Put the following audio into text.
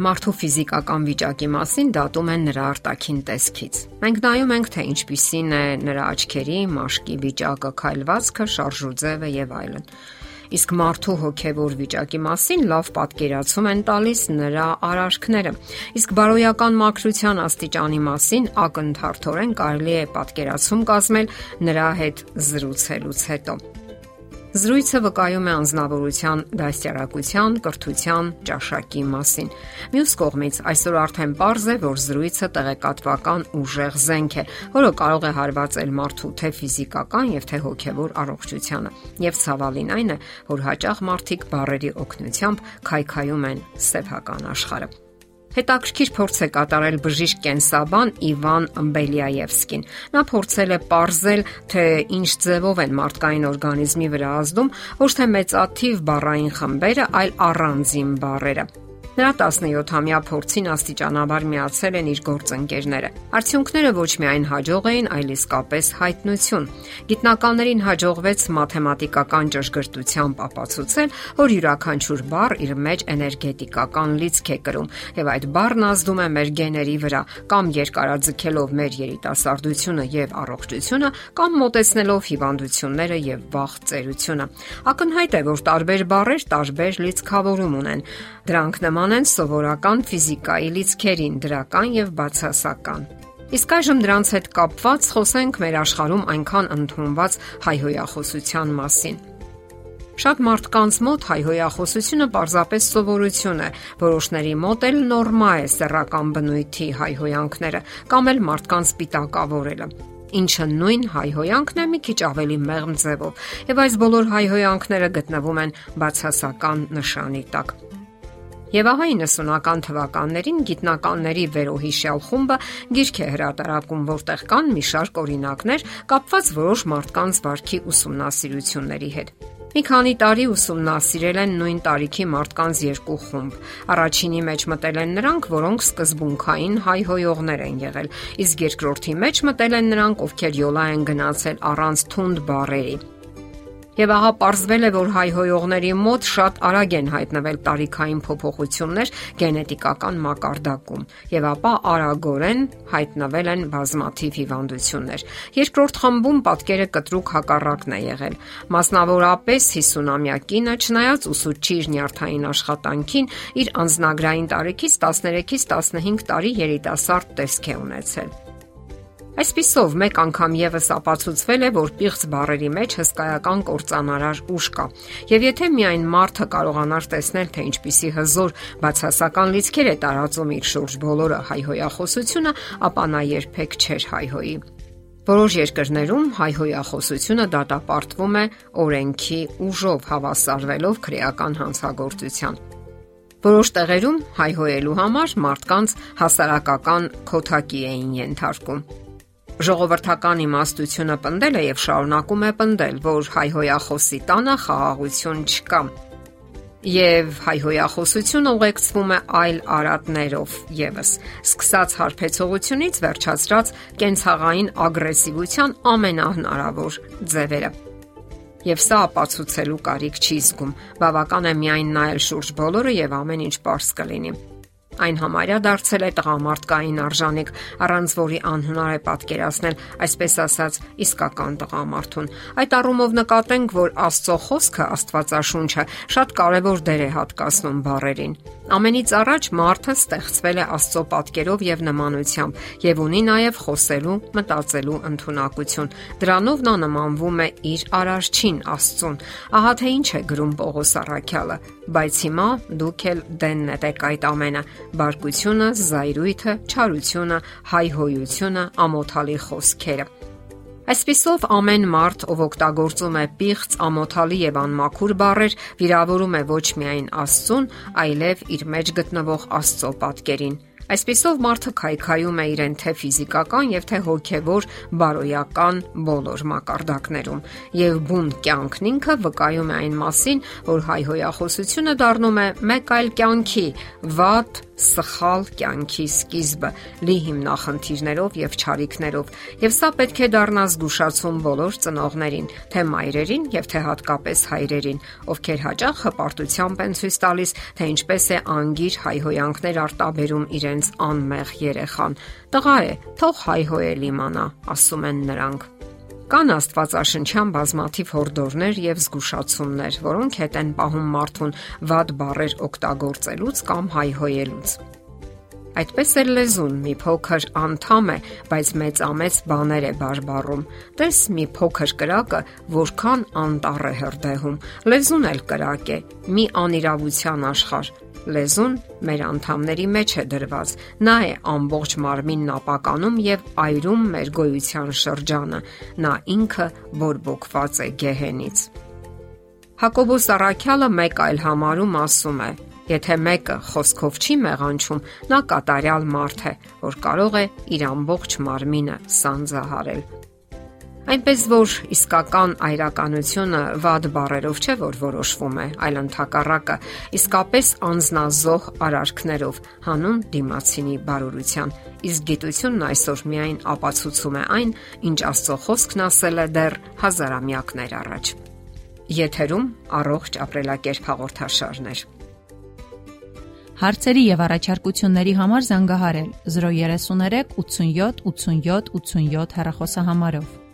Մարդու ֆիզիկական վիճակի մասին դատում են նրա արտաքին տեսքից։ Մենք նայում ենք, թե ինչպիսին է նրա աչքերի, մաշկի վիճակը, քայլվածքը, շարժուձևը եւ այլն։ Իսկ մարդու հոգեվոր վիճակի մասին լավ պատկերացում են տալիս նրա արարքները։ Իսկ բարոյական մաքրության աստիճանի մասին ակնթարթորեն կարելի է պատկերացում կազմել նրա հետ զրուցելուց հետո։ Զրույցը վկայում է անznավորության դաստիարակության, կրթության, ճաշակի մասին։ Մյուս կողմից, այսօր արդեն པարզ է, որ զրույցը տեղեկատվական ուժեղ զենք է, որը կարող է հարվածել մարդու թե ֆիզիկական եւ թե հոգեվոր առողջությանը։ Եվ ցավալին այն է, որ հաճախ մարդիկ բարերի օգնությամբ քայքայում են սեփական աշխարհը։ Հետաքրքիր փորձ է կատարել բժիշկ կենսաբան Իվան Բելիաևսկին։ Նա փորձել է ողրզել, թե ինչ ձևով են մարդկային օրգանիզմի վրա ազդում ոչ թե մեծաթիվ բառային խմբերը, այլ առանձին բառերը։ Նրա 17-ամյա փորձին աստիճանաբար միացել են իր գործընկերները։ Արդյունքները ոչ միայն հաջող էին, այլ իսկապես հայտնություն։ Գիտնականներին հաջողվեց մաթեմատիկական ճշգրտությամբ ապացուցել, որ յուրաքանչյուր բառ իր մեջ էներգետիկական լիցք է կրում, եւ այդ բառն ազդում է մեր գեների վրա, կամ երկարաձգելով մեր երիտասարդությունը եւ առողջությունը, կամ մոտեցնելով հիվանդությունները եւ վաղ ծերությունը։ Ակնհայտ է, որ տարբեր բառեր տարբեր լիցքավորում ունեն։ Դրանք նման նման են սովորական ֆիզիկայի լիցքերին, դրական եւ բացասական։ Իսկ այժմ դրանց հետ կապված խոսենք մեր աշխարհում այնքան ընդունված հայհոյախոսության մասին։ Շատ մարդկանց մոտ հայհոյախոսությունը պարզապես սովորություն է, որոշների մոտ էլ նորմա է սեռական բնույթի հայհոյանքները կամ էլ մարդկանց պիտակավորելը ինչը նույն հայհոյանքն է մի քիչ ավելի մեղմ ձևով եւ այս բոլոր հայհոյանքները գտնվում են բացասական նշանի տակ Եվ ահա 90-ական թվականներին գիտնականների վերոհիշյալ խումբը գիրք է հրատարակում, որտեղ կան մի շարք օրինակներ կապված որոշ մարդկանց վարքի ուսումնասիրությունների հետ։ Մի քանի տարի ուսումնասիրել են նույն տարիքի մարդկանց երկու խումբ։ Առաջինի մեջ մտել են նրանք, որոնք սկզբունքային հայհոյողներ են եղել, իսկ երկրորդի մեջ մտել են նրանք, ովքեր յոլա են գնացել առանց թունդ բարերի։ Եվ ահա ողրզվել է, որ հայհոյողների մոտ շատ արագ են հայտնվել տարիքային փոփոխություններ գենետիկական մակարդակում, եւ ապա արագորեն հայտնվել են բազմաթիվ հիվանդություններ։ Երկրորդ խմբում պատկերը կտրուկ հակառակն է եղել։ Մասնավորապես 50-ամյա կինը, չնայած ուսուցչի իր նյարդային աշխատանքին, իր անznագրային տարիքից 13-ից 15 տարի երիտասարդ տեսք է ունեցել։ Այսպիսով մեկ անգամ եւս ապացուցվել է, որ պիղծ բարերի մեջ հսկայական կործանարար ուժ կա։ Եվ եթե միայն մարդը կարողանար տեսնել, թե ինչպիսի հզոր բացասական լիցքեր է տարածում իր շուրջ բոլորը հայհոյախոսությունը, ապա նա երբեք չէր հայհոյի։ Որոշ երկրներում հայհոյախոսությունը դատապարտվում է օրենքի ուժով հավասարվելով քրեական հանցագործության։ Որոշ տեղերում հայհոյելու համար մարդկանց հասարակական քոթակի էին ենթարկում ժողովրդական իմաստությունը պնդել է եւ շարունակում է պնդել, որ հայհոյախոսի տանը խաղաղություն չկա։ Եվ հայհոյախոսությունը ուղեկցվում է այլ արատներով եւս, սկսած հարբեցողությունից վերջացրած կենցաղային ագրեսիվության ամենահնարավոր ձևերը։ Եվ սա ապացուցելու կարիք չի զգում։ Բավական է միայն նայել շուրջ բոլորը եւ ամեն ինչ པարս կլինի։ Այն համարյա դարձել է տղամարդկային արժանիք, առանց որի անհնար է պատկերացնել, այսպես ասած, իսկական տղամարդուն։ Այդ առումով նկատենք, որ Աստծո խոսքը, Աստվածաշունչը, շատ կարևոր դեր է հատկացնում բարերին։ Ամենից առաջ մարդը ստեղծվել է Աստծո պատկերով եւ նմանությամբ եւ ունի նաեւ խոսելու, մտածելու ընտունակություն։ Դրանով նա նմանվում է իր արարչին Աստծուն։ Ահա թե ինչ է գրում Պողոս Արաքյալը, բայց հիմա դուք էլ դենն եք այդ ամենը. բարկությունը, զայրույթը, չարությունը, հայհոյությունը, ամոթալի խոսքերը։ Այսպիսով ամեն մարդ, ով օգտագործում է պիղծ, ամոթալի եւ անմաքուր բառեր, վիրավորում է ոչ միայն Աստծուն, այլև իր մեջ գտնվող Աստծո պատկերին։ Այսպիսով մարդը քայքայում է իրեն թե ֆիզիկական եւ թե հոգեվոր բարոյական բոլոր մակարդակներում եւ բուն կյանքն ինքը վկայում է այն մասին, որ հայհոյախոսությունը դառնում է մեկ այլ կյանքի վատ սխալ կյանքի սկիզբը՝ լի հիմնախնդիրներով եւ չարիքներով, եւ սա պետք է դառնա զգուշացում բոլոր ծնողներին, թե մայրերին եւ թե հատկապես հայրերին, ովքեր հաճախ հպարտությամբ են ցույց տալիս, թե ինչպես է անգիր հայհոյանքներ արտաբերում իրենց անմեղ երեխան։ Տղա է, թող հայհոյել իմանա, ասում են նրանք։ Կան Աստվածաշնչյան բազմաթիվ հորդորներ եւ զգուշացումներ, որոնք հետ են պահում մարդուն վատ բառեր օգտագործելուց կամ հայհոյելուց։ Այդպես էլ լեզուն մի փոքր անդամ է, բայց մեծամեծ բաներ է բարբառում։ Տես մի փոքր կրակը, որքան անտառ է հրդեհում։ Լեզուն էլ կրակ է, մի անիրավության աշխարհ, Լեզուն մեր անդամների մեջ է դրված։ Նա է ամբողջ մարմինն ապականում եւ այրում մեր գոյության շրջանը։ Նա ինքը բորբոքված է գեհենից։ Հակոբոս Արաքյալը մեկ այլ համարում ասում է. Եթե մեկը խոսքով չի մեղանչում, նա կատարյալ մարդ է, որ կարող է իր ամբողջ մարմինը սանձահարել։ Այնպես որ իսկական այրականությունը վատ բարերով չէ որ որոշվում է, այլ ընդհակառակը, իսկապես անznազող արարքներով, հանուն դիմացինի բարօրության։ Իսկ գիտությունն այսօր միայն ապացուցում է այն, ինչ Աստծո խոսքն ասել է դեռ հազարամյակներ առաջ։ Եթերում առողջ ապրելակերպ հաղորդաշարներ։ Հարցերի եւ առաջարկությունների համար զանգահարել 033 87 87 87 հեռախոսահամարով։